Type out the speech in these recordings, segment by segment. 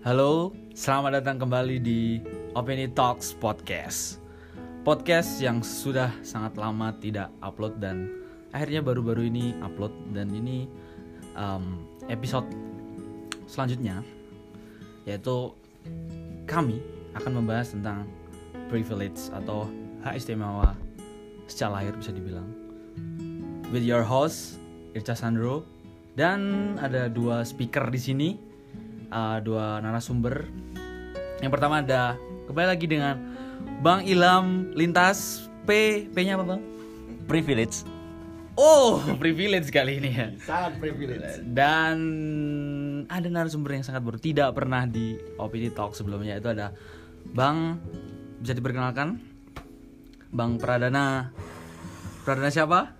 Halo, selamat datang kembali di Opini Talks Podcast. Podcast yang sudah sangat lama tidak upload dan akhirnya baru-baru ini upload dan ini um, episode selanjutnya yaitu kami akan membahas tentang privilege atau hak istimewa secara lahir bisa dibilang. With your host Irca Sandro dan ada dua speaker di sini, uh, dua narasumber. Yang pertama ada kembali lagi dengan Bang Ilham Lintas P P-nya apa bang? privilege Oh privilege kali ini ya. sangat privilege Dan ada narasumber yang sangat baru tidak pernah di Opini Talk sebelumnya itu ada Bang bisa diperkenalkan Bang Pradana Pradana siapa?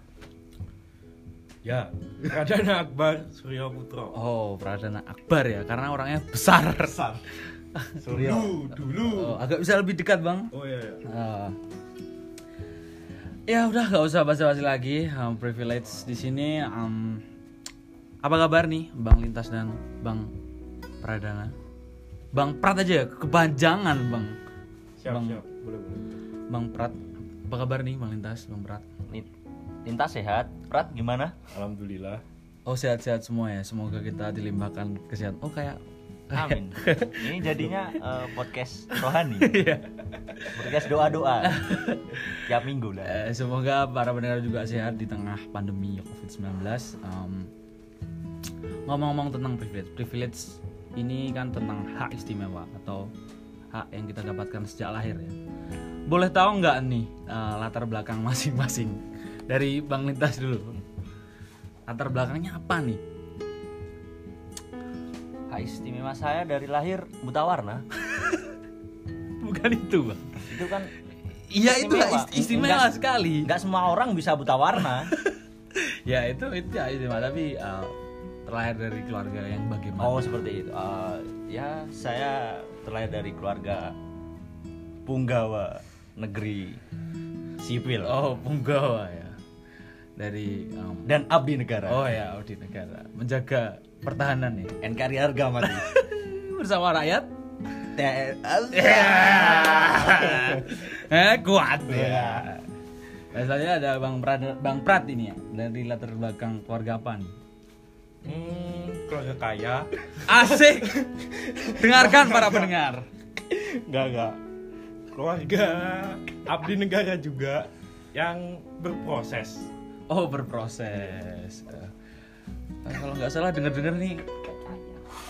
Ya Pradana Akbar Surya Putro Oh Pradana Akbar ya karena orangnya besar. besar Surya dulu dulu Oh, agak bisa lebih dekat bang. oh iya, iya. Ah. ya udah nggak usah basa-basi lagi. Um, privilege di sini. um, apa kabar nih Bang Lintas dan Bang Pradana? Bang Prat aja kepanjangan Bang. siap Bang. siap boleh boleh Bang Prat. Apa kabar nih Bang Lintas, Bang Prat? Lintas sehat Prat gimana alhamdulillah Oh sehat-sehat semua ya. Semoga kita dilimpahkan kesehatan. Oh kayak amin ini jadinya eh, podcast rohani Iya. podcast doa doa tiap minggu lah Eh, semoga para pendengar juga sehat di tengah pandemi COVID-19. Um, ngomong-ngomong tentang privilege, privilege ini kan tentang hak istimewa atau hak yang kita dapatkan sejak lahir ya. Boleh tahu nggak nih eh, latar belakang masing-masing dari Bang Lintas dulu? Latar belakangnya apa nih? hak istimewa saya dari lahir buta warna Bukan itu, Bang. itu kan Iya itu Istimewa. ist- istimewa Enggak- sekali. nggak semua orang bisa buta warna Ya itu itu hak istimewa tapi eh, terlahir dari keluarga yang bagaimana? oh seperti itu Eh, ya saya terlahir dari keluarga punggawa negeri sipil Oh, punggawa ya. Dari um, dan abdi negara Oh ya, di negara menjaga pertahanan ya. NKRI harga mati Bersama rakyat. Te- eh, kuat ya. Nah, selanjutnya ada Bang Prat, Bang Prat ini ya. Dari latar belakang keluarga apa nih? hmm, keluarga kaya Asik. Dengarkan para pendengar. enggak enggak keluarga abdi negara juga yang berproses Oh, berproses. Eh, kalau nggak salah denger-denger nih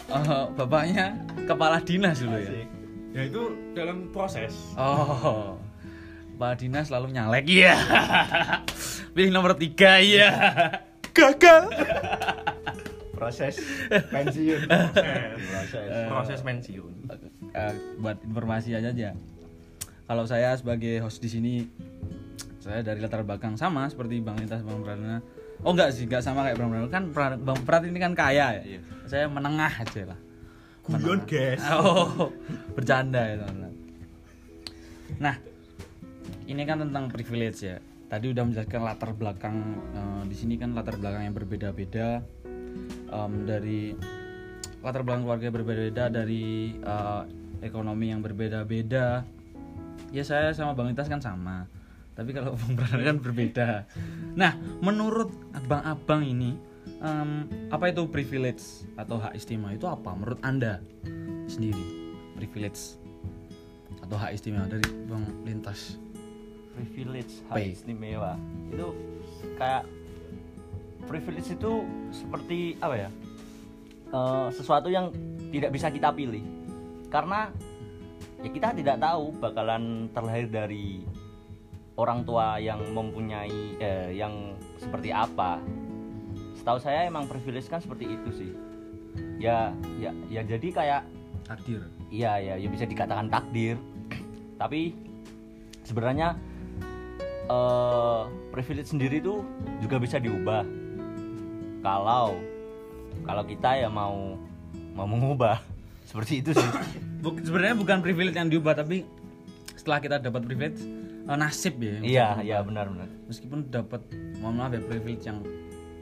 eh, bapaknya kepala dinas dulu ya. ya itu dalam proses Oh, Pak Dinas selalu nyalek ya. Pilih nomor tiga ya. gagal proses pensiun proses proses pensiun Eh, buat informasi aja aja. Kalau saya sebagai host di sini, saya dari latar belakang sama seperti Bang Lintas, Bang Pradana. Oh enggak sih, enggak sama kayak Bang Pradana. Kan Pra- Bang Prat ini kan kaya ya. Saya menengah aja lah. guyon guys Oh, bercanda ya teman-teman. Nah, ini kan tentang privilege ya. Tadi udah menjelaskan latar belakang eh, di sini kan latar belakang yang berbeda-beda Em, dari latar belakang keluarga yang berbeda-beda dari eh, ekonomi yang berbeda-beda. Ya saya sama Bang Lintas kan sama. Tapi kalau Pradana kan berbeda. Nah, menurut abang-abang ini em, apa itu privilege atau hak istimewa itu apa menurut Anda sendiri? Privilege atau hak istimewa dari Bang Lintas. privilege hak istimewa itu kayak privilege itu seperti apa ya Eh, sesuatu yang tidak bisa kita pilih karena ya kita tidak tahu bakalan terlahir dari orang tua yang mempunyai eh, yang seperti apa setahu saya emang privilege kan seperti itu sih ya ya ya jadi kayak Takdir. Iya ya, ya bisa dikatakan takdir. Tapi sebenarnya eh privilege sendiri itu juga bisa diubah. Kalau kalau kita ya mau mau mengubah seperti itu sih. Buk- sebenarnya bukan privilege yang diubah tapi setelah kita dapat privilege eh, nasib ya. iya iya benar benar. Meskipun dapat mohon maaf ya privilege yang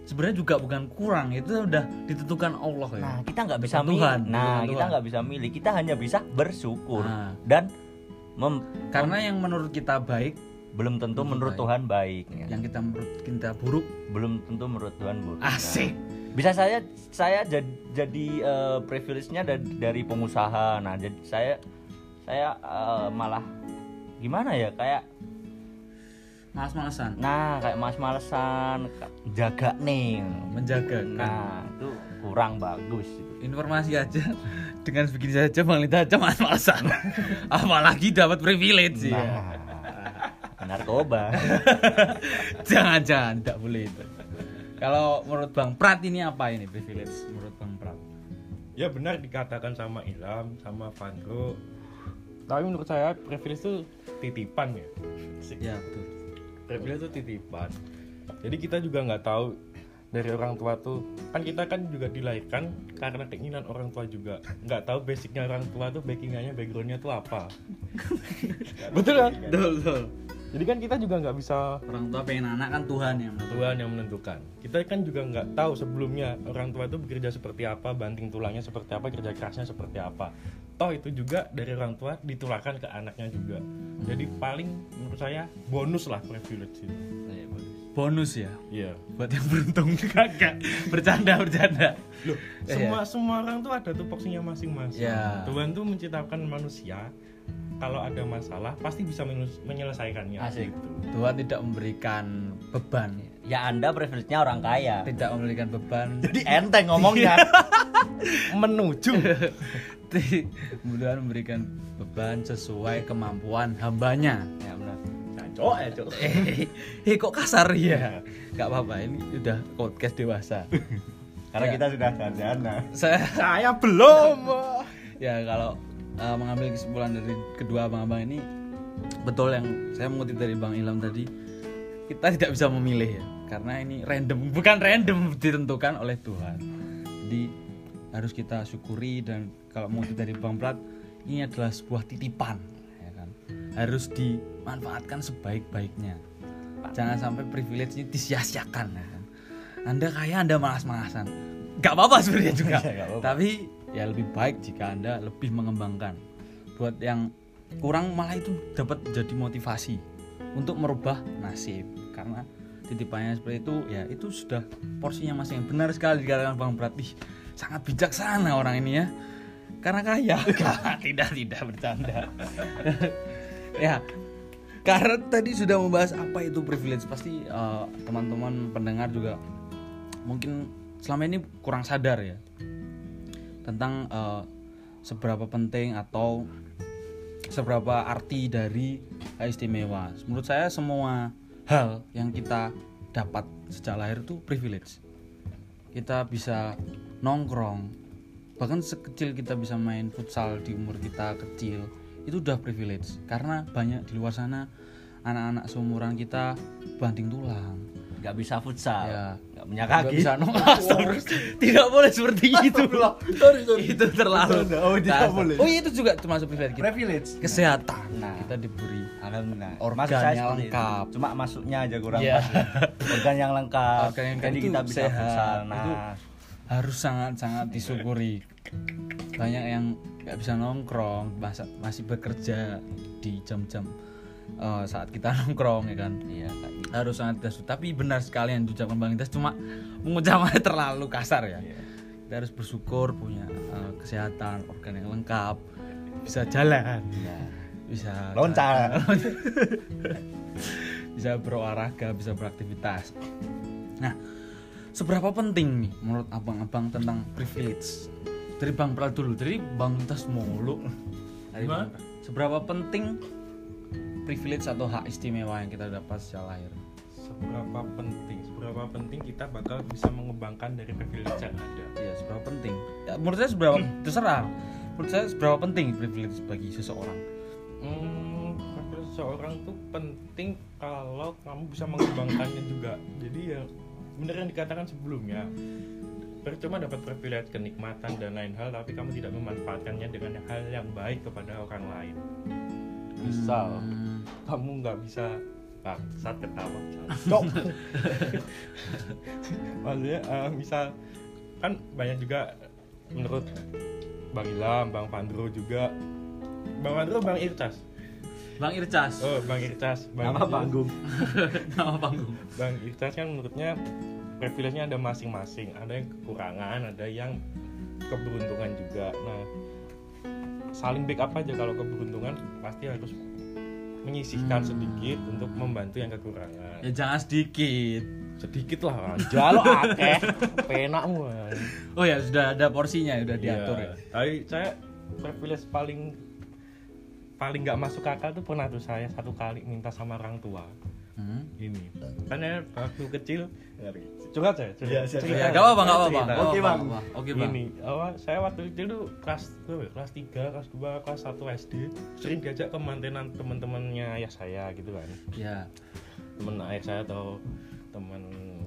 sebenarnya juga bukan kurang itu udah ditentukan Allah ya Nah, kita nggak bisa milih. Tuhan, Nah, bukan kita Tuhan. nggak bisa milih. Kita hanya bisa bersyukur Nah. dan mem- karena yang menurut kita baik belum tentu menurut baik. Tuhan baik. ya. yang kita menurut kita buruk Belum tentu menurut Tuhan buruk. asik Nah, bisa saya saya jadi, jadi eh, privilege-nya dari, dari pengusaha. Nah, jadi saya saya eh, malah gimana ya kayak malas-malasan nah kayak mas malesan jaga nih. Menjaga kan? Nah itu kurang bagus itu. informasi aja. Dengan begini saja Bang Lita aja malas-malasan apalagi dapat privilege ya. Nah, narkoba jangan-jangan tidak boleh itu. Kalau menurut Bang Prat ini apa ini privilege menurut Bang Prat? Ya benar dikatakan sama Ilham, sama Vandro. Tapi menurut saya privilege itu titipan ya. ya betul. Privilege itu titipan. Jadi kita juga nggak tahu dari orang tua tuh kan kita kan juga dilahirkan karena keinginan orang tua juga. Nggak tahu basicnya orang tua tuh backingannya backgroundnya tuh apa. Betul kan? Betul betul jadi kan kita juga nggak bisa orang tua pengen anak kan Tuhan yang menentukan. Tuhan yang menentukan. Kita kan juga nggak tahu sebelumnya orang tua itu bekerja seperti apa, banting tulangnya seperti apa, kerja kerasnya seperti apa. Toh itu juga dari orang tua ditularkan ke anaknya juga. Jadi paling menurut saya bonus lah privilege itu. bonus ya Iya. buat yang beruntung kagak bercanda bercanda Loh, semua semua orang tuh ada tupoksinya masing-masing. Iya. Tuhan tuh menciptakan manusia kalau ada masalah pasti bisa menyeles- menyelesaikannya. Asik. Gitu. Tuhan tidak memberikan beban ya anda privilege-nya orang kaya tidak memberikan beban jadi enteng ngomongnya Menuju kemudian memberikan beban sesuai kemampuan hambanya ya benar Cok, eh, cok. eh, eh, kok kasar ya nggak apa-apa ini udah podcast dewasa karena Ya. kita sudah sarjana saya Saya belum. ya kalau uh, mengambil kesimpulan dari kedua abang-abang ini betul yang saya mengutip dari bang Ilham tadi kita tidak bisa memilih ya karena ini random bukan random ditentukan oleh Tuhan. Jadi harus kita syukuri dan kalau mengutip dari bang Plat ini adalah sebuah titipan ya kan? Harus dimanfaatkan sebaik-baiknya. Jangan sampai privilege ini disia-siakan ya kan? Anda kaya anda malas-malasan. Nggak apa-apa sebenarnya juga. Nggak apa-apa. tapi ya lebih baik jika anda lebih mengembangkan. Buat yang kurang malah itu dapat jadi motivasi untuk merubah nasib. Karena titipannya seperti itu ya itu sudah porsinya masing benar sekali dikatakan bang Prati sangat bijaksana orang ini ya. Karena kaya. Tidak tidak bercanda. Ya karena tadi sudah membahas apa itu privilege. Pasti eh, teman-teman pendengar juga mungkin selama ini kurang sadar ya tentang eh, seberapa penting atau seberapa arti dari istimewa. Menurut saya semua hal yang kita dapat sejak lahir itu privilege. Kita bisa nongkrong, bahkan sekecil kita bisa main futsal di umur kita kecil itu udah privilege karena banyak di luar sana anak-anak seumuran kita banting tulang nggak bisa futsal Ya. nggak punya Nggak kaki bisa nong- Astagfirullah. tidak boleh seperti itu itu terlalu Oh, tidak boleh. oh iya, itu juga termasuk privilege kita privilege kesehatan Nah. kita diberi Alhamdulillah. Organ yang itu. lengkap. Cuma masuknya aja kurang pas. Organ yang lengkap. Organ yang Jadi lengkap kita itu bisa sehat. futsal. Itu Nah, harus sangat-sangat disyukuri banyak yang nggak bisa nongkrong masa, masih bekerja di jam-jam eh, saat kita nongkrong ya kan iya Kak. harus sangat syukur. tapi benar sekali yang diucapkan Bang Intas cuma mengucapkannya terlalu kasar ya Iya. kita harus bersyukur punya eh, kesehatan organ yang lengkap bisa jalan Iya. bisa Loncat. bisa berolahraga bisa beraktivitas nah seberapa penting nih menurut abang-abang tentang privilege dari bang Pral dulu dari bang Tas mulu Dari? Bang seberapa penting privilege atau hak istimewa yang kita dapat sejak lahir Seberapa penting, seberapa penting kita bakal bisa mengembangkan dari privilege yang ada. ya seberapa penting ya, menurut saya seberapa terserah menurut saya seberapa penting privilege bagi seseorang Hmm, privilege seseorang tuh penting kalau kamu bisa mengembangkannya juga. Jadi ya bener yang dikatakan sebelumnya. Percuma dapat privilege kenikmatan dan lain hal, tapi kamu tidak memanfaatkannya dengan hal yang baik kepada orang lain. Misal, Hmm, kamu nggak bisa bangsat ketawa cok. Maksudnya eh, misal kan banyak juga menurut Bang Ilham, Bang Pandro juga. Bang Pandro, Bang Ircas? Bang Ircas. oh Bang Ircas. Bang Nama panggung. Nama panggung. Bang Ircas kan menurutnya privilege-nya ada masing-masing. Ada yang kekurangan ada yang keberuntungan juga. Nah saling backup aja. Kalau keberuntungan pasti harus menyisihkan Hmm. sedikit untuk membantu yang kekurangan Ya jangan sedikit. sedikit lah jalo akeh penakmu Oh ya sudah ada porsinya udah diatur ya. Iya. tapi saya privilege paling paling nggak masuk akal tuh pernah tuh saya satu kali minta sama orang tua Hmm. ini kan ya waktu kecil curhat saya curhat. Iya, siap. Cerita. Ya, gak apa-apa, gak apa-apa. Oke, Bang. Oke, Bang. Ini, awal saya waktu itu tuh kelas ya? kelas 3, kelas 2, kelas 1 SD sering diajak ke mantenan teman-temannya ayah saya gitu kan. Ya. Temen ayah saya atau teman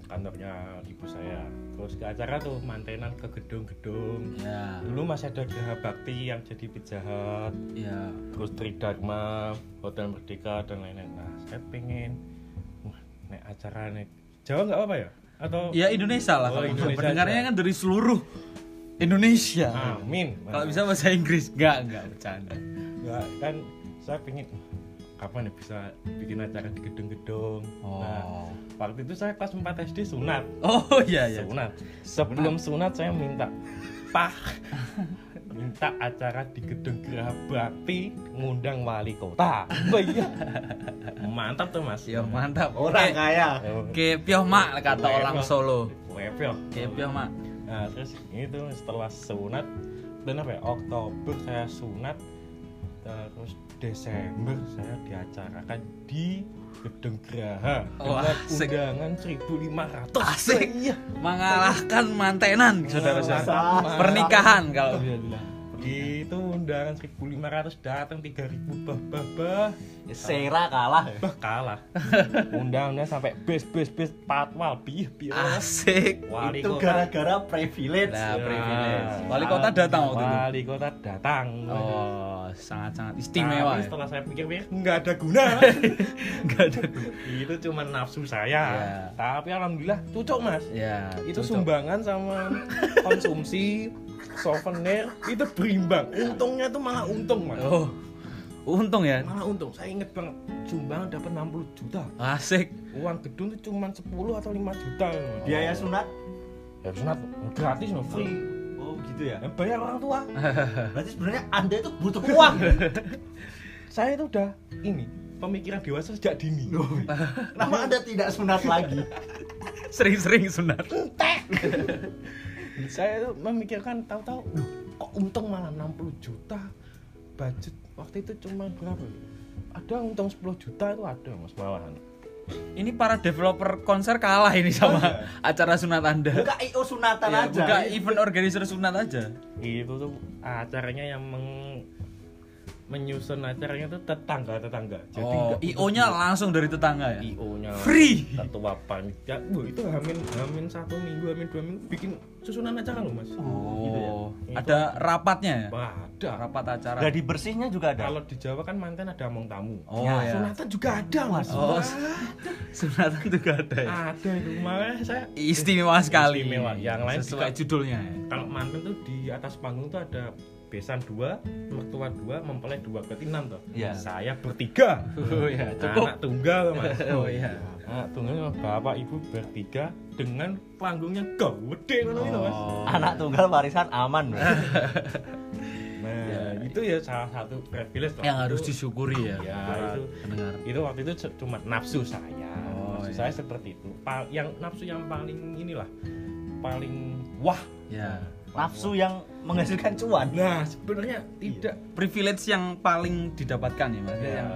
kantornya ibu saya. Terus ke acara tuh mantenan ke gedung-gedung. Ya. Dulu masih ada Geraha Bakti yang jadi Pizza Hut, Ya. terus Tridharma, Hotel Merdeka dan lain-lain. Nah, saya pengen nek acara nek Jawa nggak apa ya? Atau Ya Indonesia lah Oh, kalau Indonesia pendengarnya kan dari seluruh Indonesia. Amin. Kalau bisa bahasa Inggris, enggak, enggak bercanda. Nggak, kan saya pengen kapan ya bisa bikin acara di gedung-gedung. Nah, Oh. waktu itu saya kelas 4 SD sunat. Oh iya iya. Sunat. Sebelum sunat saya minta Pak minta acara di gedung Geraha Bakti ngundang wali kota. Iya. Mantap tuh Mas. Ya mantap. Orang Oke. kaya. Ke pioh mak kata orang. Solo. Wepel. Ke pioh mak. Nah, terus itu setelah sunat dan apa ya? Oktober saya sunat terus Desember saya diacarakan di Gedung Geraha Wah, undangan 1500 Asik. Iya. Mengalahkan mantenan, saudara-saudara. Pernikahan kalau bisa bilang. Itu undangan 1500 datang 3000 bah bah bah Sera kalah. ya. bah kalah. Undangannya sampai bis bis bis patwal bih bih. Asik. Wali Itu gara-gara privilege. Nah, Ya. privilege. Wali kota datang waktu itu. Wali kota datang. Oh, sangat-sangat istimewa. Tapi ya. setelah saya pikir-pikir nggak ada guna. Enggak ada. itu cuma nafsu saya. Ya. Tapi alhamdulillah cocok mas. Ya, itu cocok. sumbangan sama konsumsi souvenir itu berimbang. Untungnya tuh malah untung mas. Oh. Untung ya. Malah untung. Saya inget banget sumbangan dapat 60 juta. Asik. Uang gedung tuh cuma 10 atau 5 juta. Mas. Biaya sunat. Ya sunat gratis no free. Oh, gitu ya. Yang bayar orang tua. Berarti sebenarnya Anda itu butuh uang. Saya itu udah ini pemikiran dewasa sejak dini. Kenapa Anda tidak sunat lagi? Sering-sering sunat. Saya tuh memikirkan tahu-tahu "Loh, kok untung malah 60 juta budget waktu itu cuma berapa ya? ada untung 10 juta itu ada mas malahan Ini para developer konser kalah ini sama acara sunat Anda. Buka IO sunatan Ya, aja. buka event organizer sunat aja. itu tuh acaranya yang meng- menyusun acaranya tuh tetangga tetangga oh, nggak IO-nya langsung dari tetangga ya. IO nya Free. ketua panitia Wah, itu hamin hamin satu minggu hamin dua minggu bikin susunan acara loh mas Oh, Gitu ya. ada rapatnya ya? Ada Rapat acara. Gladi bersihnya juga ada. kalau di Jawa kan manten ada among tamu Oh Ya, ya. sunatan juga ada mas Oh, Wah, sunatan juga ada ya. ada itu makanya saya Istimewa sekali. Istimewa. Yang lain sesuai juga- judulnya ya. kalau manten tuh di atas panggung tuh ada besan dua, mertua dua, mempelai dua, berarti enam tuh. Iya. Saya bertiga. Oh ya, cukup. Anak tunggal mas. Oh iya. Anak tunggal bapak ibu bertiga dengan panggungnya gede ngono itu mas. Oh. Anak tunggal warisan aman. Bro. Nah itu ya salah satu privilege. Yang harus Itu- disyukuri ya. Ya, itu- pendengar. Itu waktu itu cuma nafsu saya. Oh, nafsu iya. saya seperti itu. Pa- yang nafsu yang paling inilah paling wah. Ya. Nafsu yang menghasilkan cuan. Nah sebenarnya tidak. Privilege yang paling didapatkan ya Mas. Ya. Yang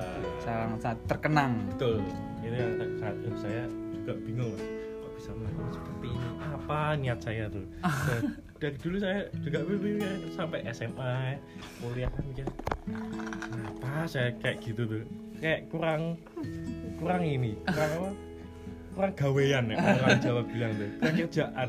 sangat, sangat terkenang. betul. Itu yang saat itu saya juga bingung mas. Kok bisa melakukan seperti ini? Apa niat saya tuh? Dan dari dulu saya juga mikir sampai SMA kuliah kan mikir apa saya kayak gitu tuh? Kayak kurang kurang ini kurang apa? Kurang gawean ya orang Jawa bilang tuh. Kurang kerjaan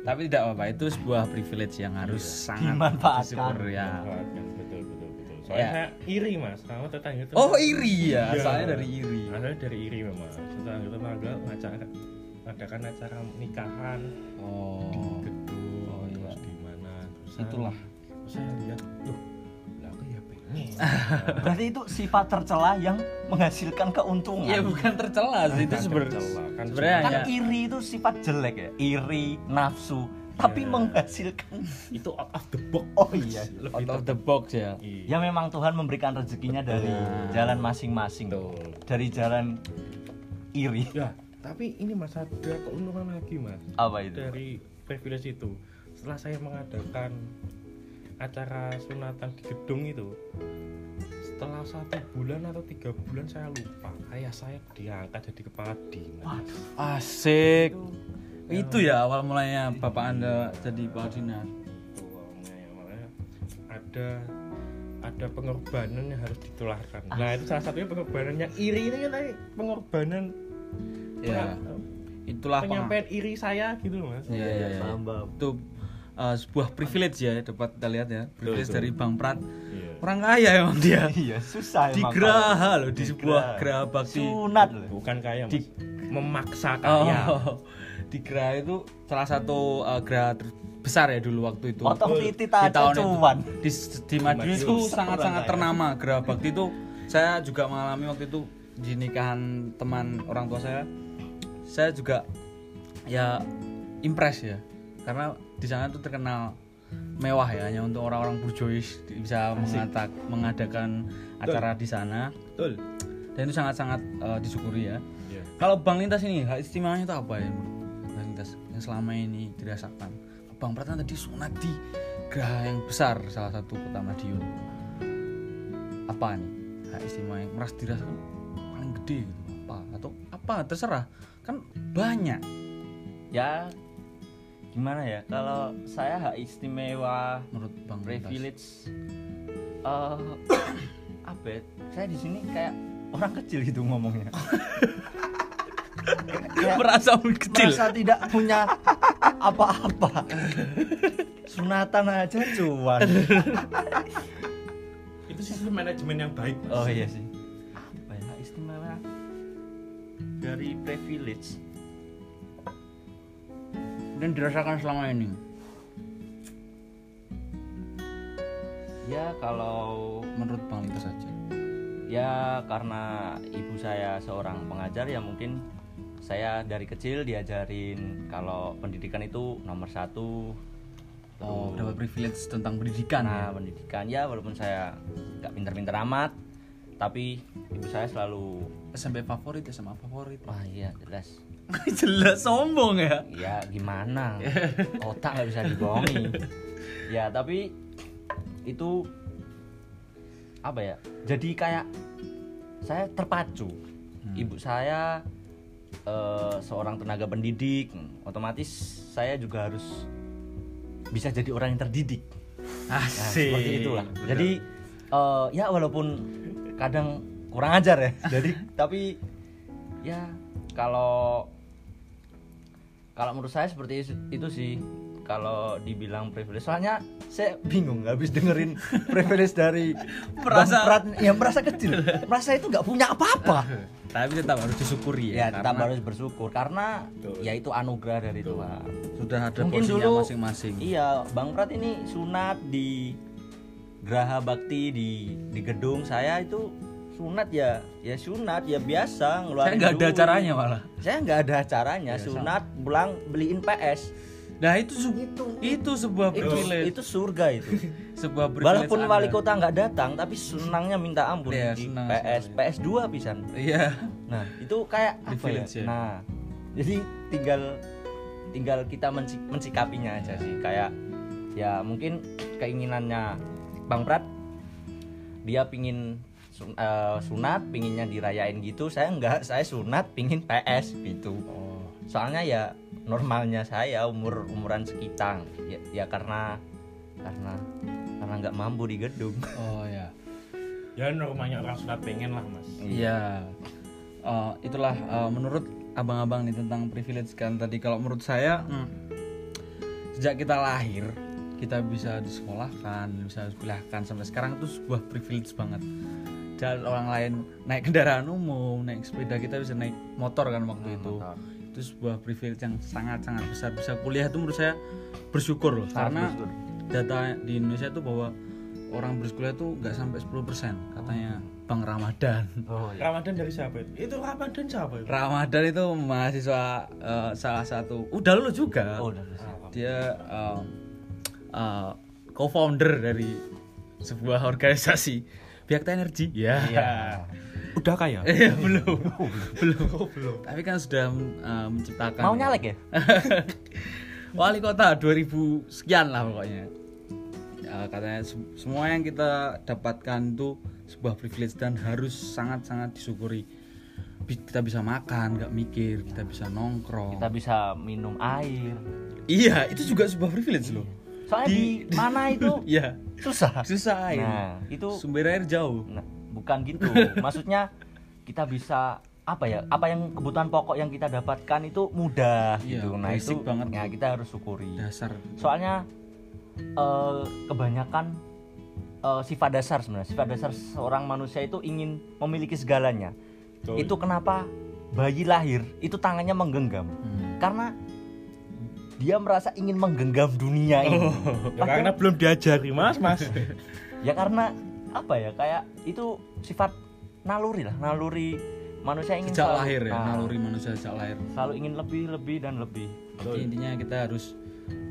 Tapi tidak apa-apa, itu sebuah privilege yang harus sangat Dimanfaatkan. ya. Betul betul betul soalnya Ya. saya iri mas sama tetangga itu Oh iri ya, Iya. asalnya dari iri. asalnya dari iri memang tetangga tetangga ngacara adakan acara nikahan Oh, gedung Oh, iya. terus di mana terus itulah. terus saya lihat loh lah aku ya pengen Berarti itu sifat tercela yang menghasilkan keuntungan. Ya bukan tercela sih itu sebenarnya. tercela, kan Sebenarnya kan iri itu sifat jelek ya. Iri, nafsu, tapi Ya. menghasilkan itu out of the box Oh iya. lebih out of the box ya. Iya. Ya memang Tuhan memberikan rezekinya dari Betul. jalan masing-masing. Betul. Dari jalan iri. ya tapi ini mas ada keuntungan lagi mas Apa itu? dari privilege itu setelah saya mengadakan acara sunatan di gedung itu setelah satu bulan atau tiga bulan saya lupa ayah saya diangkat jadi kepala dinas Asik. Itu ya awal mulanya bapak anda jadi kepala dinas. Ada ada pengorbanan yang harus ditularkan nah itu salah satunya pengorbanannya iri ini kan tadi pengorbanan Ya. penga- Itulah penyampaian iri saya gitu loh mas iya. Paham, paham. Itu uh, sebuah privilege ya dapat kita lihat ya. Privilege betul. dari Bang Prat. Iya. Orang kaya emang dia. Iya, susah Di emang geraha kalau- loh, di Di sebuah geraha. geraha bakti. Sunat loh. bukan kaya mas Di- memaksa kaya Oh, di Geraha itu salah satu uh, geraha terbesar ya dulu waktu itu. Potong Betul. titit Di tahun itu. cuan. Di, di Madiun itu sangat-sangat ternama geraha bakti itu. Saya juga mengalami waktu itu di nikahan teman orang tua saya. Saya juga ya impress ya karena di sana tuh terkenal mewah ya hanya untuk orang-orang burjois bisa mengatak, mengadakan acara di sana betul dan itu sangat-sangat uh, disyukuri ya. Iya. Kalau Bang Lintas ini hak istimewanya itu apa ya Bang Lintas yang selama ini dirasakan? Bang Prat kan tadi sunat di geraha yang besar salah satu kota Madiun. Apa nih hak istimewa yang merasa dirasakan paling gede gitu? Apa atau apa terserah kan banyak. Ya gimana ya? Kalau saya hak istimewa menurut Bang privilege eh apa ya? Saya di sini kayak orang kecil gitu ngomongnya. Kayak merasa kecil. merasa tidak punya apa-apa. Sunatan aja cuan. itu sistem manajemen yang baik Mas. Oh iya sih. Apa ya hak istimewa dari privilege? Dan dirasakan selama ini. Ya kalau Menurut Bang Lintas saja. ya karena ibu saya seorang pengajar ya mungkin saya dari kecil diajarin kalau pendidikan itu nomor satu Oh, dapat privilege tentang pendidikan nah ya. pendidikan ya walaupun saya nggak pinter-pinter amat tapi ibu saya selalu SMP favorit SMA favorit. wah iya jelas Jelas sombong ya. ya gimana? Otak nggak bisa dibohongi. Ya tapi itu apa ya? Jadi kayak saya terpacu. Ibu saya eh, seorang tenaga pendidik otomatis saya juga harus bisa jadi orang yang terdidik. Nah, Asik. seperti itulah jadi eh, ya walaupun kadang kurang ajar ya. Jadi tapi ya kalau kalau menurut saya seperti itu, sih kalau dibilang privilege soalnya saya bingung nggak habis dengerin privilege dari Merasa- Prat yang merasa kecil merasa itu nggak punya apa-apa Tapi tetap harus disyukuri ya ya. tetap karena harus bersyukur karena Betul. ya itu anugerah dari Tuhan sudah ada mungkin dulu masing-masing. iya Bang Prat ini sunat di Graha Bakti di di gedung saya itu sunat ya ya sunat ya biasa Saya ngeluarin nggak ada duit. acaranya malah. saya nggak ada acaranya Ya, sunat pulang beliin PS Nah itu su- itu, sebuah itu privilege, itu surga itu sebuah privilege. walaupun Anda. wali kota nggak datang tapi senangnya minta ampun Iya, di senang PS. PS 2 pisan Iya. nah itu kayak apa ya? Privilege ya. nah jadi tinggal tinggal kita mensi- mensikapinya aja sih kayak ya mungkin keinginannya Bang Prat dia pingin sun- eh, sunat pinginnya dirayain gitu. Saya enggak saya sunat pingin PS gitu. Oh. soalnya ya normalnya saya umur umuran sekitang ya, ya karena karena karena nggak mampu di gedung. Oh ya. ya normalnya orang sunat pengen lah mas. Iya. Eh, itulah eh, menurut abang-abang nih tentang privilege kan tadi. Kalau menurut saya hmm, sejak kita lahir kita bisa disekolahkan bisa kuliahkan sampai sekarang itu sebuah privilege banget dan orang lain naik kendaraan umum naik sepeda kita bisa naik motor kan waktu itu motor. itu sebuah privilege yang sangat sangat besar bisa kuliah itu menurut saya bersyukur loh karena bersyukur. data di Indonesia itu bahwa orang bersekolah itu nggak sampai 10% katanya Bang Ramadan oh ya Ramadan dari siapa itu? Itu Ramadan siapa itu? Ramadan itu mahasiswa eh, salah satu udah lulus juga oh udah selesai. dia eh, eh, co-founder dari sebuah organisasi Biakta Energi? Ya Iya. Udah kaya? Eh, belum. Belum. Belum. Tapi kan sudah eh, menciptakan. Mau nyalek ya? Wali kota 2000 sekian lah pokoknya. Ya, katanya sem- semua yang kita dapatkan itu sebuah privilege dan harus sangat-sangat disyukuri. Bi- kita bisa makan nggak mikir kita bisa nongkrong. Kita bisa minum air. Iya itu juga sebuah privilege loh soalnya di, mana itu iya susah susah air nah itu sumber air jauh Nah, bukan gitu. Maksudnya kita bisa apa ya? Apa yang kebutuhan pokok yang kita dapatkan itu mudah Iya, gitu. Nah, itu banget. Ya, kita harus syukuri. dasar Soalnya eh, kebanyakan eh, sifat dasar sebenarnya. Sifat dasar seorang manusia itu ingin memiliki segalanya. Betul. Itu kenapa bayi lahir itu tangannya menggenggam. Hmm. Karena dia merasa ingin menggenggam dunia ini. Ya, karena belum diajari mas mas. ya karena apa ya kayak itu sifat naluri lah naluri manusia ingin sejak selalu- lahir ya nah, naluri manusia sejak lahir selalu ingin lebih lebih dan lebih Jadi intinya kita harus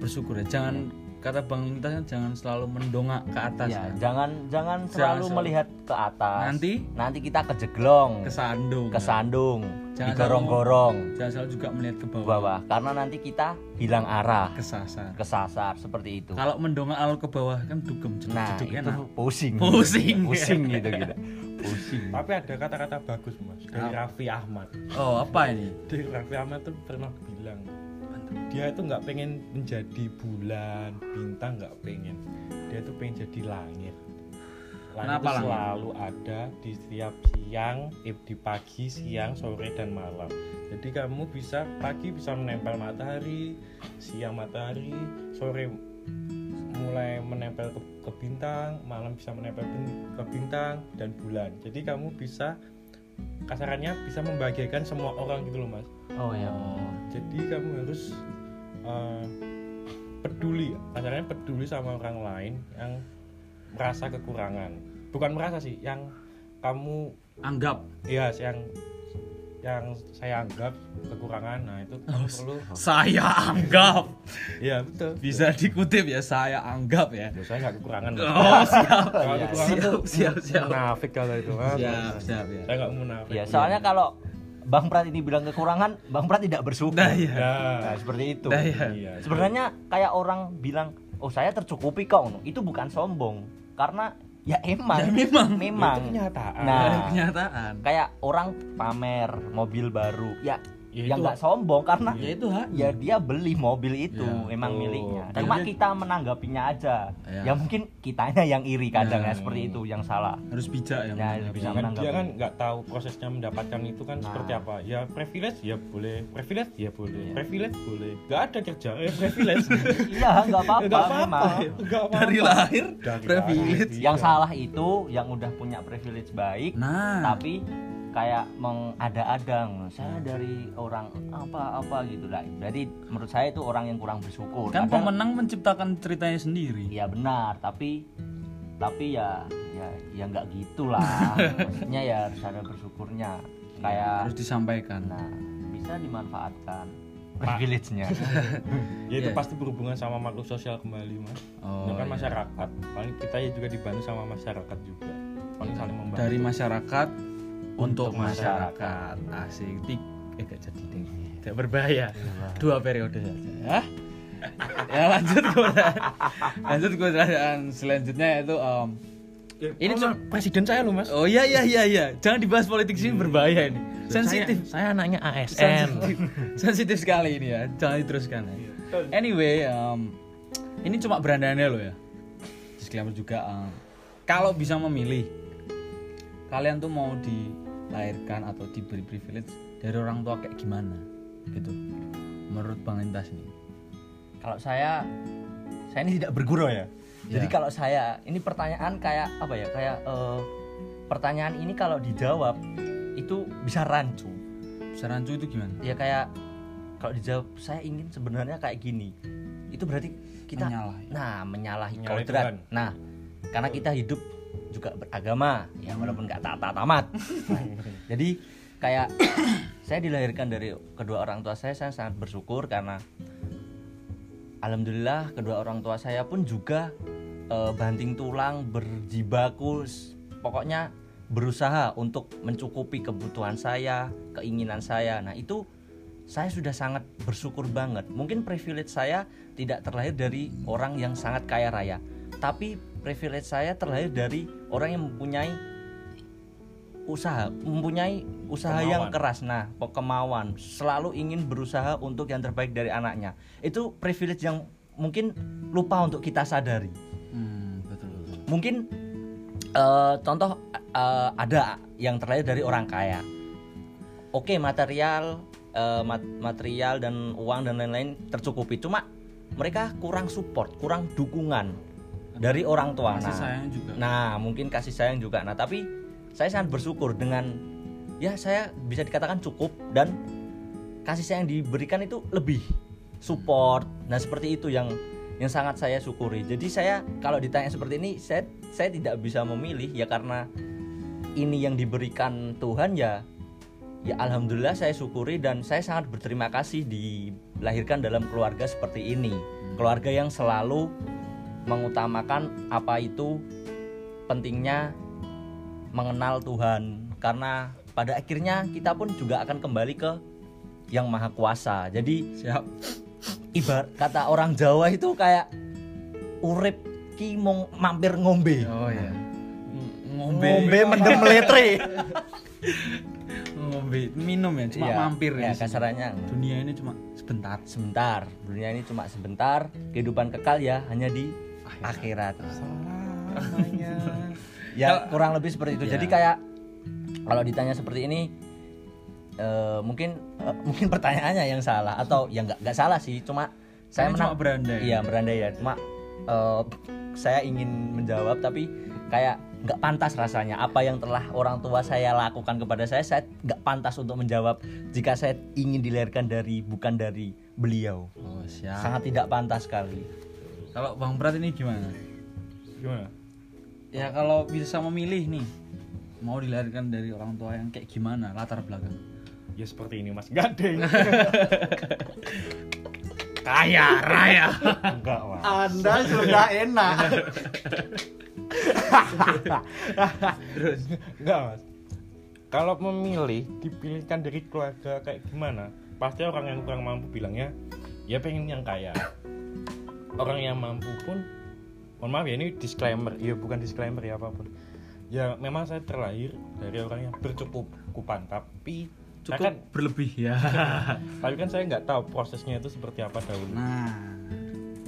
bersyukur ya jangan kata bang Lintas kan jangan selalu mendongak ke atas ya kan. jangan jangan selalu selalu- melihat ke atas. Nanti? nanti kita kejeglong kesandung. Kesandung. Jangan digorong-gorong. jangan selalu juga melihat ke bawah. Bawah. Karena nanti kita hilang arah. Kesasar. Kesasar seperti itu. Kalau mendongak lalu ke bawah kan dugem jeduk nah jeduk itu enak. pusing. Pusing. pusing gitu gitu. Pusing. Tapi ada kata-kata bagus mas dari Raffi Ahmad. oh apa ini? Dari Raffi Ahmad tuh pernah bilang dia itu nggak pengen menjadi bulan bintang nggak pengen. Dia tuh pengen jadi langit. Langit Kenapa itu langit? selalu ada di setiap siang eh, di pagi siang sore dan malam. Jadi kamu bisa pagi bisa menempel matahari siang matahari sore mulai menempel ke, ke bintang malam bisa menempel bin- ke bintang dan bulan. Jadi kamu bisa kasarannya bisa membahagiakan semua orang gitu loh mas. Oh ya jadi kamu harus eh, peduli kasarnya peduli sama orang lain yang merasa kekurangan. Bukan merasa sih yang kamu anggap. Ya yang yang saya anggap kekurangan nah itu kamu perlu saya anggap ya betul bisa dikutip ya saya anggap ya Ya, saya nggak kekurangan oh siap kalau Iya, kekurangan siap, tuh siap, siap. munafik kalau itu Mas. siap siap ya saya nggak munafik ya soalnya kalau Bang Prat ini bilang kekurangan Bang Prat tidak bersyukur nah iya ya Nah, seperti itu. nah iya iya Sebenarnya kayak orang bilang, "Oh, saya tercukupi kok." no." Itu bukan sombong. Karena ya emang. Ya, memang. Memang. itu kenyataan Nah. Ada kenyataan Kayak orang pamer mobil baru. Ya, Ya, ya itu- nggak sombong karena ya itu hak ya dia beli mobil itu Ya, emang betul. miliknya. Cuma dia- kita menanggapinya aja. Ya. Ya mungkin kitanya yang iri kadang Ya. ya seperti itu yang salah. harus bijak ya Ya, menanggapi. bisa kan menanggapi. dia kan nggak tahu prosesnya mendapatkan itu kan Nah. seperti apa ya privilege ya boleh privilege ya boleh Iya. privilege boleh nggak ada kerja eh privilege Iya, nggak apa-apa nggak apa-apa memang. nggak apa-apa dari lahir Dari privilege lahir, Yang iya. salah itu yang udah punya privilege baik nah tapi kayak mengada-adang saya dari orang apa-apa gitu lah. Jadi menurut saya itu orang yang kurang bersyukur. Kan Kadang- pemenang menciptakan ceritanya sendiri. Ya benar. Tapi tapi ya ya ya nggak gitulah maksudnya ya harus ada bersyukurnya. Kayak harus disampaikan. Nah bisa dimanfaatkan privilege-nya. Ya itu Iya. pasti berhubungan sama makhluk sosial kembali mas. Oh, kan iya. masyarakat. Paling kita ya juga dibantu sama masyarakat juga. Paling saling membantu. Dari masyarakat untuk masyarakat. asik. Tik eh gak jadi deh. Tidak berbahaya. Dua periode saja ya. Ya lanjut ke lanjut pertanyaan selanjutnya yaitu em, Ya, Ini oh, cuma- presiden saya loh mas. Oh iya iya iya iya. Jangan dibahas politik sini berbahaya ini. Sensitif saya, saya anaknya sensitif. Sensitif sekali ini ya. Jangan diteruskan. Ya. anyway em, ini cuma berandaannya loh ya. Disclaimer juga em, kalau bisa memilih kalian tuh mau dilahirkan atau diberi privilege dari orang tua kayak gimana gitu menurut bang Lintas nih kalau saya saya ini tidak berguru ya. Jadi Ya. kalau saya ini pertanyaan kayak apa ya? Kayak eh, pertanyaan ini kalau dijawab itu bisa rancu. Sarancu itu gimana? Ya kayak kalau dijawab saya ingin sebenarnya kayak gini. Itu berarti kita Menyalahi. nah menyalahi Menyalahi kodrat. Nah, karena kita hidup juga beragama. Ya walaupun nggak taat amat. Nah, jadi kayak saya dilahirkan dari kedua orang tua saya saya sangat bersyukur karena alhamdulillah kedua orang tua saya pun juga eh, banting tulang berjibaku pokoknya berusaha untuk mencukupi kebutuhan saya keinginan saya. Nah itu saya sudah sangat bersyukur banget. Mungkin privilege saya tidak terlahir dari orang yang sangat kaya raya tapi privilege saya terlahir dari orang yang mempunyai usaha mempunyai usaha yang Kemauan. keras. Nah kemauan? Selalu ingin berusaha untuk yang terbaik dari anaknya. Itu privilege yang mungkin lupa untuk kita sadari. Hmm, betul betul. mungkin eh, contoh eh, ada yang terlahir dari orang kaya. Oke material eh, mat- material dan uang dan lain-lain tercukupi. Cuma mereka kurang support kurang dukungan dari orang tua Kasih Nah, sayang juga. Nah, mungkin kasih sayang juga. Nah, tapi saya sangat bersyukur dengan ya saya bisa dikatakan cukup dan kasih sayang diberikan itu lebih support. Nah, seperti itu yang yang sangat saya syukuri. Jadi saya kalau ditanya seperti ini, saya saya tidak bisa memilih ya karena ini yang diberikan Tuhan ya ya alhamdulillah saya syukuri dan saya sangat berterima kasih dilahirkan dalam keluarga seperti ini. Keluarga yang selalu mengutamakan apa itu pentingnya mengenal Tuhan karena pada akhirnya kita pun juga akan kembali ke yang maha kuasa. Jadi Siap. ibarat kata orang Jawa itu kayak urip ki mong mampir ngombe. Oh ya. Ngombe. Ngombe mendem letre. Ngombe minum ya, cuma Iya, mampir ya sini. kasarannya. Dunia ini cuma sebentar. Sebentar, dunia ini cuma sebentar, kehidupan kekal ya hanya di akhirat. Selamanya. Ya kurang lebih seperti itu. Iya. Jadi kayak kalau ditanya seperti ini eh, mungkin eh, mungkin pertanyaannya yang salah atau ya nggak nggak salah sih, cuma saya menang cuma berandai. Iya berandai ya. Cuma eh, saya ingin menjawab tapi kayak nggak pantas rasanya apa yang telah orang tua saya lakukan kepada saya saya nggak pantas untuk menjawab jika saya ingin dilahirkan dari bukan dari beliau Oh, siap. sangat tidak pantas sekali Kalau Bang Prat ini gimana? Gimana? Ya kalau bisa memilih nih mau dilahirkan dari orang tua yang kayak gimana latar belakang? Ya seperti ini Mas Gading. Kaya raya. Enggak, Mas. Anda sudah enak. Terus Enggak, Mas. Kalau memilih dipilihkan dari keluarga kayak gimana? Pasti orang yang kurang mampu bilangnya ya pengen yang kaya. Orang yang mampu pun mohon maaf ya ini disclaimer, ya bukan disclaimer ya apa pun. Ya memang saya terlahir dari orang yang bercukupan tapi cukup kan berlebih ya. tapi kan saya nggak tahu prosesnya itu seperti apa dahulu Nah,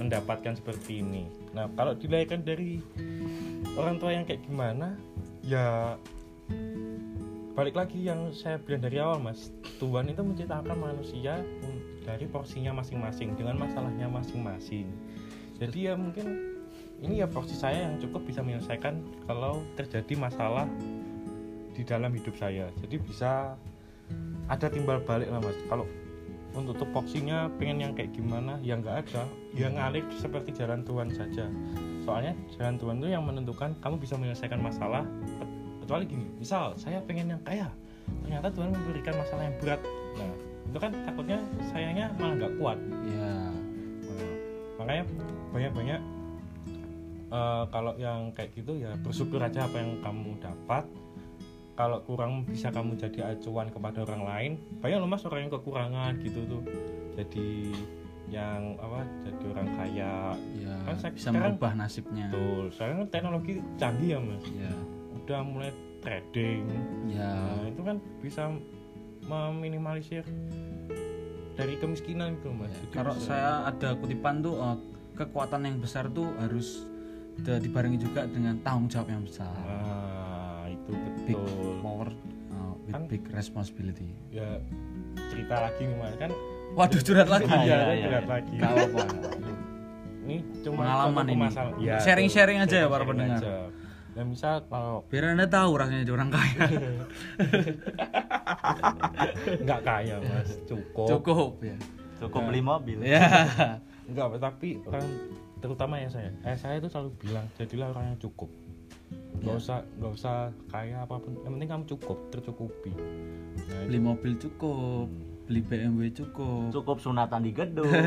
mendapatkan seperti ini. Nah, kalau dilahirkan dari orang tua yang kayak gimana, ya balik lagi yang saya bilang dari awal, Mas. Tuhan itu menciptakan manusia dari porsinya masing-masing dengan masalahnya masing-masing. Jadi ya mungkin ini ya porsi saya yang cukup bisa menyelesaikan kalau terjadi masalah di dalam hidup saya. Jadi bisa ada timbal balik lah, Mas. Kalau untuk tupoksinya pengen yang kayak gimana ya nggak ada ya ngalir seperti jalan Tuhan saja soalnya jalan Tuhan itu yang menentukan kamu bisa menyelesaikan masalah kecuali gini misal saya pengen yang kaya ternyata Tuhan memberikan masalah yang berat nah itu kan takutnya sayangnya malah nggak kuat ya. Nah, makanya banyak-banyak eh, kalau yang kayak gitu ya bersyukur aja apa yang kamu dapat. Kalau kurang bisa kamu jadi acuan kepada orang lain. Banyak loh mas orang yang kekurangan gitu tuh. Jadi yang apa jadi orang kaya. Ya, Kan saya bisa sekarang- merubah nasibnya. betul sekarang kan teknologi canggih ya mas. Ya. udah mulai trading. Ya. nah itu kan bisa meminimalisir dari kemiskinan gitu mas. Jadi Kalau saya ada kutipan tuh eh, kekuatan yang besar tuh harus dibarengi juga dengan tanggung jawab yang besar. Nah, itu Big betul. power uh, with Kan- big responsibility. Ya cerita lagi nih mas kan. Waduh curhat lagi Iya, saya iya. curhat lagi. Gak apa-apa. ini cuma Pengalaman ini. Ya, Sharing-sharing aja ya para pendengar. aja. Ya misal kalau biar anda tahu rasanya jadi orang kaya nggak kaya mas cukup cukup ya cukup beli mobil ya Enggak, tapi orang terutama ya saya, eh, saya itu selalu bilang jadilah orang yang cukup. Nggak Ya. usah nggak usah kaya apa pun, yang penting kamu cukup, tercukupi. Nah, beli mobil cukup beli BMW cukup cukup sunatan di gedung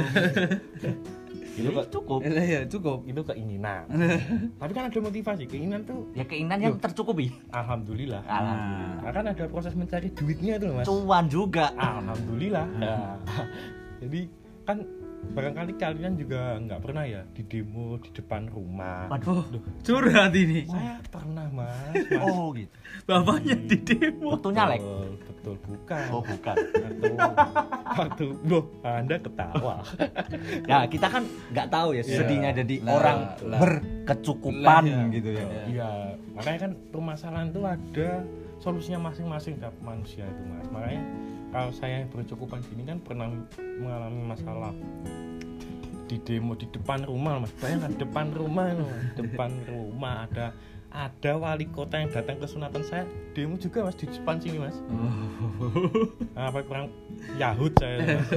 itu, ke- cukup Eh, ya cukup itu keinginan. tapi kan ada motivasi, keinginan tuh ya keinginan yang tercukupi alhamdulillah. alhamdulillah Nah, kan ada proses mencari duitnya itu loh, mas. cuan juga Alhamdulillah. Nah, jadi kan barangkali kalian juga nggak pernah ya di demo di depan rumah. waduh oh curhat ini Saya pernah mas. mas. oh gitu bapaknya di demo waktu nyalek Betul, betul bukan. oh bukan waktu waktu loh anda ketawa ya kita kan nggak tahu ya Iya. sedihnya jadi Lah, orang lah. berkecukupan Lah, ya. gitu ya iya makanya kan permasalahan itu ada solusinya masing-masing tiap manusia itu mas. Makanya kalau saya yang berkecukupan gini kan pernah mengalami masalah di demo di depan rumah mas. Bayangkan depan rumah mas. Depan rumah ada ada wali kota yang datang ke sunatan saya demo juga mas di depan sini mas. Nah, apa kurang Yahud saya mas.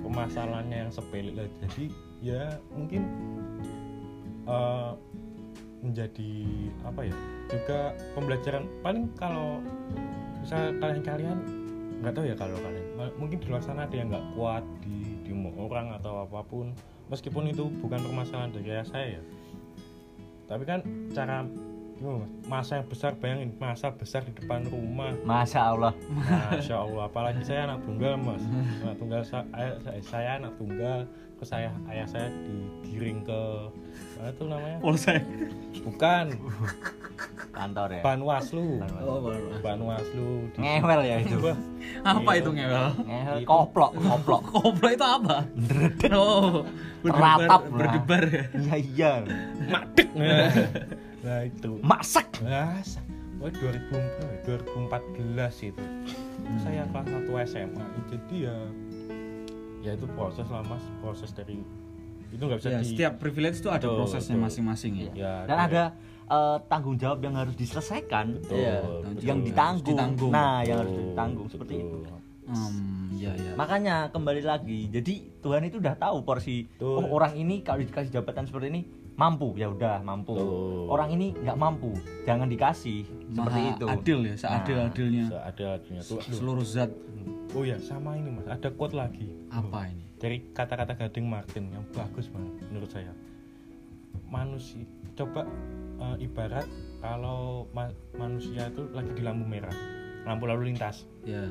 permasalahannya yang sepele lah. Jadi ya mungkin eh, menjadi apa ya juga pembelajaran. Paling kalau bisa kalian-kalian nggak tahu ya kalau kalian. Mungkin di luar sana ada yang nggak kuat di di orang atau apa pun. Meskipun itu bukan permasalahan dari saya ya. Tapi kan cara masa yang besar bayangin masa besar di depan rumah. Masya Allah. Masya Allah, apalagi saya anak tunggal mas, anak tunggal saya, saya anak tunggal, ke saya ayah saya digiring ke mana tuh namanya? polsek Bukan, kantor ya Banwaslu, oh Banwaslu. di- ngewel ya itu Wah, apa Iya. itu ngewel ngewel Itu- koplok koplok koplo itu apa oh Ratap, berdebar nah. berdebar ya iya iya madek. Nah, nah itu. masak sa- wah 2000 berapa ya? 2014 itu. Saya kelas 1 SMA. Jadi ya ya itu proses lah mas, proses dari itu nggak bisa ya, di setiap privilege itu ada Betul, prosesnya betul. masing-masing ya ya, dan kayak- ada eh, tanggung jawab yang harus diselesaikan Betul, Iya, betul. yang ditanggung. Ditanggung. nah yang harus Betul, ditanggung seperti itu betul. Hmm, ya ya makanya kembali lagi jadi Tuhan itu udah tahu porsi Betul. oh orang ini kalau dikasih jabatan seperti ini mampu ya udah mampu Betul. orang ini nggak mampu jangan dikasih seperti Maha itu adil ya seadil-adilnya tuh. Aduh. seluruh zat Oh ya, sama ini Mas. Ada quote lagi. apa ini Dari kata-kata Gading Martin yang bagus banget menurut saya. Manusia coba eh, ibarat kalau ma- manusia itu lagi di lampu merah, lampu lalu lintas. ya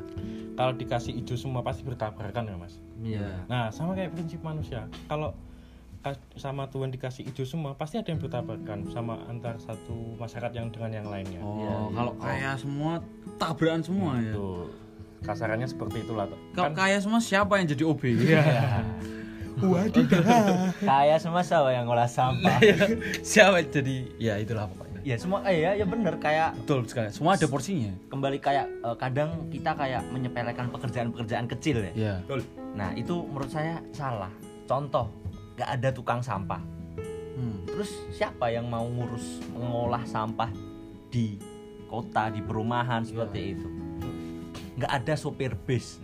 Kalau dikasih hijau semua pasti bertabrakan ya, Mas. ya Nah, sama kayak prinsip manusia. Kalau sama Tuhan dikasih hijau semua, pasti ada yang bertabrakan sama antar satu masyarakat yang dengan yang lainnya. oh Iya, iya. kalau kaya semua tabrakan semua ya Tuh. Kasarannya seperti itulah. kalau Kan kaya semua siapa yang jadi OB ya kayak semua sawah yang ngolah sampah? Siapa yang jadi ya itulah pokoknya. Ya semua eh, ya ya bener. Kayak betul sekali. Semua ada porsinya. kembali kayak eh, kadang kita kayak menyepelekan pekerjaan-pekerjaan kecil ya. Ya nah itu menurut saya salah. Contoh nggak ada tukang sampah. Hmm. terus siapa yang mau ngurus mengolah sampah di kota di perumahan seperti itu nggak ada sopir bis.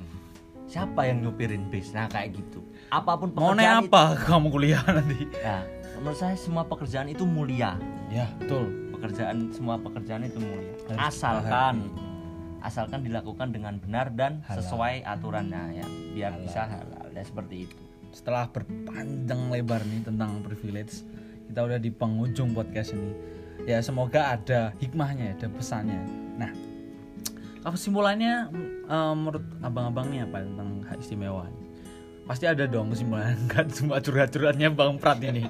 Siapa yang nyupirin bis? Nah kayak gitu. Apa pun mau pekerjaan apa kamu kuliah nanti? Itu, nah menurut saya semua pekerjaan itu mulia. Ya betul. Pekerjaan semua pekerjaan itu mulia. Asalkan asalkan dilakukan dengan benar dan Halal. sesuai aturannya ya. Biar Halal. bisa halal ya seperti itu. Setelah berpanjang lebar nih tentang privilege kita udah di penghujung podcast ini. Ya semoga ada hikmahnya ada pesannya. Nah apa kesimpulannya? Eh, menurut abang-abang nih apa tentang hak istimewa? Pasti ada dong kesimpulan. Kan cuma curhat-curhatnya bang Prat ini.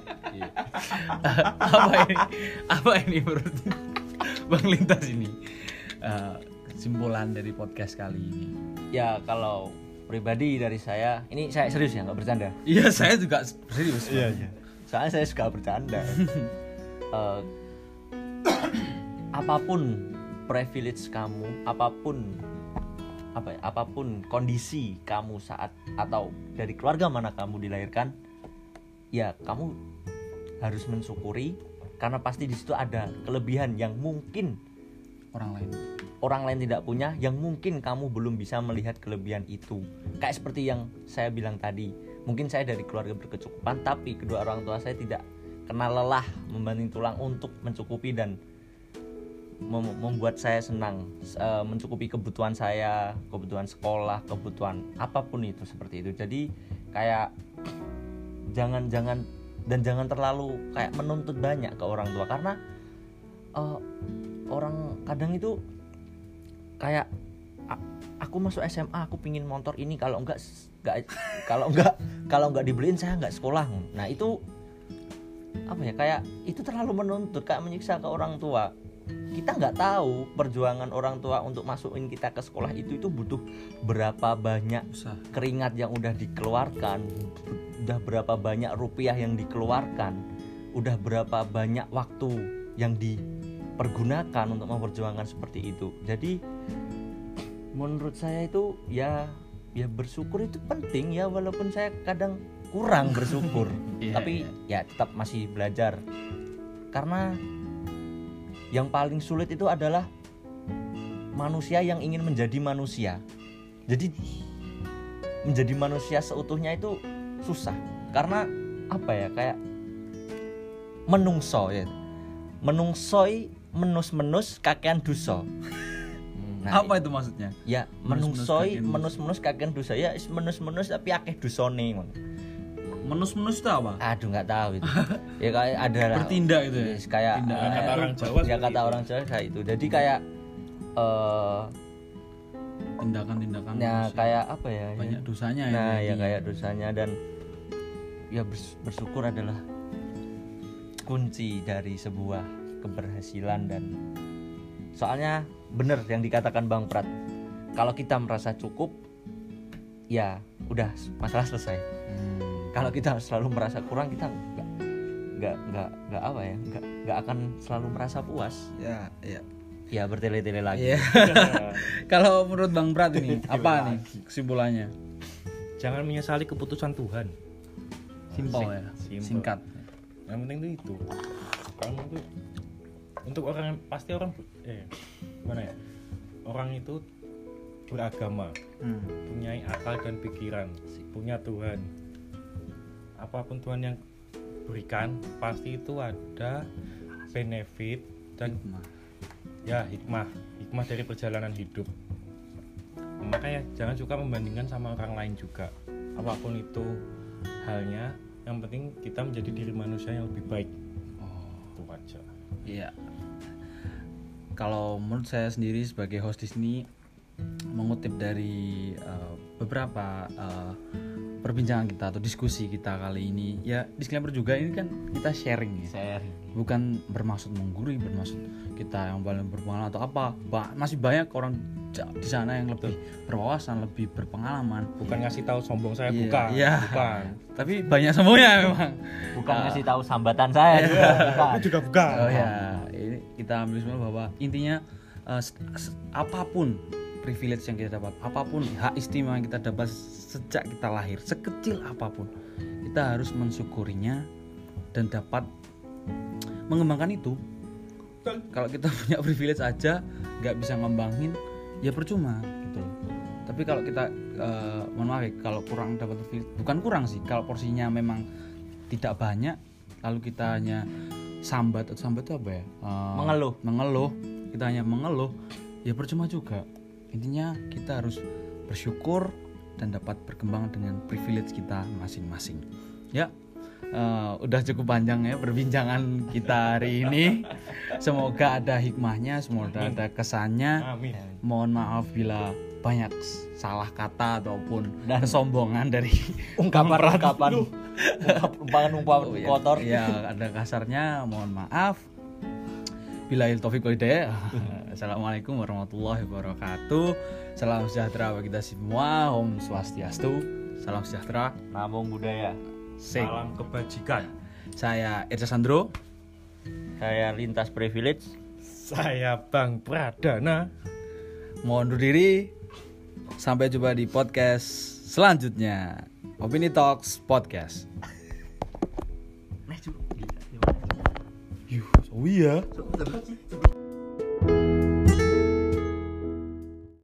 Apa ini? Apa ini menurut bang Lintas ini? Eh, kesimpulan dari podcast kali ini. Ya kalau pribadi dari saya ini saya serius ya nggak bercanda. Iya saya juga serius. Iya, iya. soalnya saya suka bercanda. Eh, apa pun privilege kamu apa pun apa ya apa pun kondisi kamu saat atau dari keluarga mana kamu dilahirkan ya kamu harus mensyukuri karena pasti di situ ada kelebihan yang mungkin orang lain. orang lain tidak punya yang mungkin kamu belum bisa melihat kelebihan itu. Kayak seperti yang saya bilang tadi mungkin saya dari keluarga berkecukupan tapi kedua orang tua saya tidak kenal lelah membanting tulang untuk mencukupi dan mem- membuat saya senang eh, mencukupi kebutuhan saya kebutuhan sekolah kebutuhan apa pun itu seperti itu. Jadi kayak jangan jangan dan jangan terlalu kayak menuntut banyak ke orang tua. Karena eh, orang kadang itu kayak "A- aku masuk SMA aku pingin motor ini kalau enggak enggak kalau enggak kalau enggak dibeliin saya enggak sekolah. Nah itu apa ya kayak itu terlalu menuntut kayak menyiksa ke orang tua kita nggak tahu perjuangan orang tua untuk masukin kita ke sekolah itu itu butuh berapa banyak usah keringat yang udah dikeluarkan udah berapa banyak rupiah yang dikeluarkan udah berapa banyak waktu yang dipergunakan untuk memperjuangkan seperti itu. Jadi menurut saya itu ya ya bersyukur itu penting ya walaupun saya kadang kurang bersyukur. Iya, tapi ya tetap masih belajar. Karena yang paling sulit itu adalah manusia yang ingin menjadi manusia. Jadi menjadi manusia seutuhnya itu susah. Karena apa ya kayak menungso ya. Menungsoi menus-menus kakean duso. Nah, apa itu maksudnya? ya menungsoi menus-menus kakean duso. Ya menus-menus tapi akeh dusone ngono. Menus-menus itu apa aduh nggak tahu itu ya kayak ada lah bertindak itu ya Yes, kayak Tindakan. eh, Kata orang Jawa ya kata itu. orang Jawa kayak itu jadi kayak eh tindakan-tindakan ya kayak apa ya banyak dosanya nah ya jadi. kayak dosanya dan ya bers- bersyukur adalah kunci dari sebuah keberhasilan dan soalnya bener yang dikatakan Bang Prat kalau kita merasa cukup ya udah masalah selesai Hmm. Kalau kita selalu merasa kurang kita nggak nggak nggak nggak apa ya nggak nggak akan selalu merasa puas. Ya ya. Ya bertele-tele lagi. Iya. kalau menurut Bang Prat ini apa nih kesimpulannya? Jangan menyesali keputusan Tuhan. Simpel ya Simple. singkat. Yang penting tuh itu. Kamu tuh untuk orang pasti orang eh mana ya? Orang itu beragama. Hmm. punya akal dan pikiran. Punya Tuhan apa pun Tuhan yang berikan pasti itu ada benefit dan Hikmah. ya hikmah. Hikmah dari perjalanan hidup. Makanya jangan suka membandingkan sama orang lain juga. Apa pun itu halnya yang penting kita menjadi diri manusia yang lebih baik. Oh, itu aja. Iya. Kalau menurut saya sendiri sebagai host di sini mengutip dari eh, beberapa eh, perbincangan kita atau diskusi kita kali ini, ya disclaimer juga ini kan kita sharing ya. sharing Bukan bermaksud menggurui, bermaksud kita yang paling berpengalaman atau apa. Ba- masih banyak orang di sana yang lebih berwawasan, lebih berpengalaman. bukan ngasih tahu sombong saya Iya, bukan iya. bukan Tapi banyak semuanya memang. bukan Ah. ngasih tahu sambatan saya juga bukan. Itu juga bukan Oh ya, ini kita ambil semua bahwa intinya eh, s- apa pun privilege yang kita dapat, apa pun hak istimewa yang kita dapat sejak kita lahir, sekecil apa pun, kita harus mensyukurinya dan dapat mengembangkan itu. Kalau kita punya privilege aja nggak bisa ngembangin, ya percuma gitu. Tapi kalau kita, eh, mohon maaf ya, kalau kurang dapat privilege, bukan kurang sih, kalau porsinya memang tidak banyak, lalu kita hanya sambat sambat itu apa ya? Eh, Mengeluh. mengeluh kita hanya mengeluh ya percuma juga intinya kita harus bersyukur dan dapat berkembang dengan privilege kita masing-masing. Ya eh, udah cukup panjang ya perbincangan kita hari ini. Semoga ada hikmahnya semoga ada kesannya. Amin. Mohon maaf bila banyak salah kata ataupun Dan- kesombongan dari ungkapan-ungkapan. Ungkapan-ungkapan Oh, iya. kotor. Iya, ada kasarnya, mohon maaf. Bila taufik wal hidayah. Assalamualaikum warahmatullahi wabarakatuh. Salam sejahtera bagi kita semua. Om Swastiastu. Salam sejahtera. Namo Buddhaya Sing. Salam kebajikan. Saya Irsa Sandro. Saya Lintas Privilege. Saya Bang Pradana. Mohon undur diri. Sampai jumpa di podcast selanjutnya. Opini Talks Podcast. Oh iya.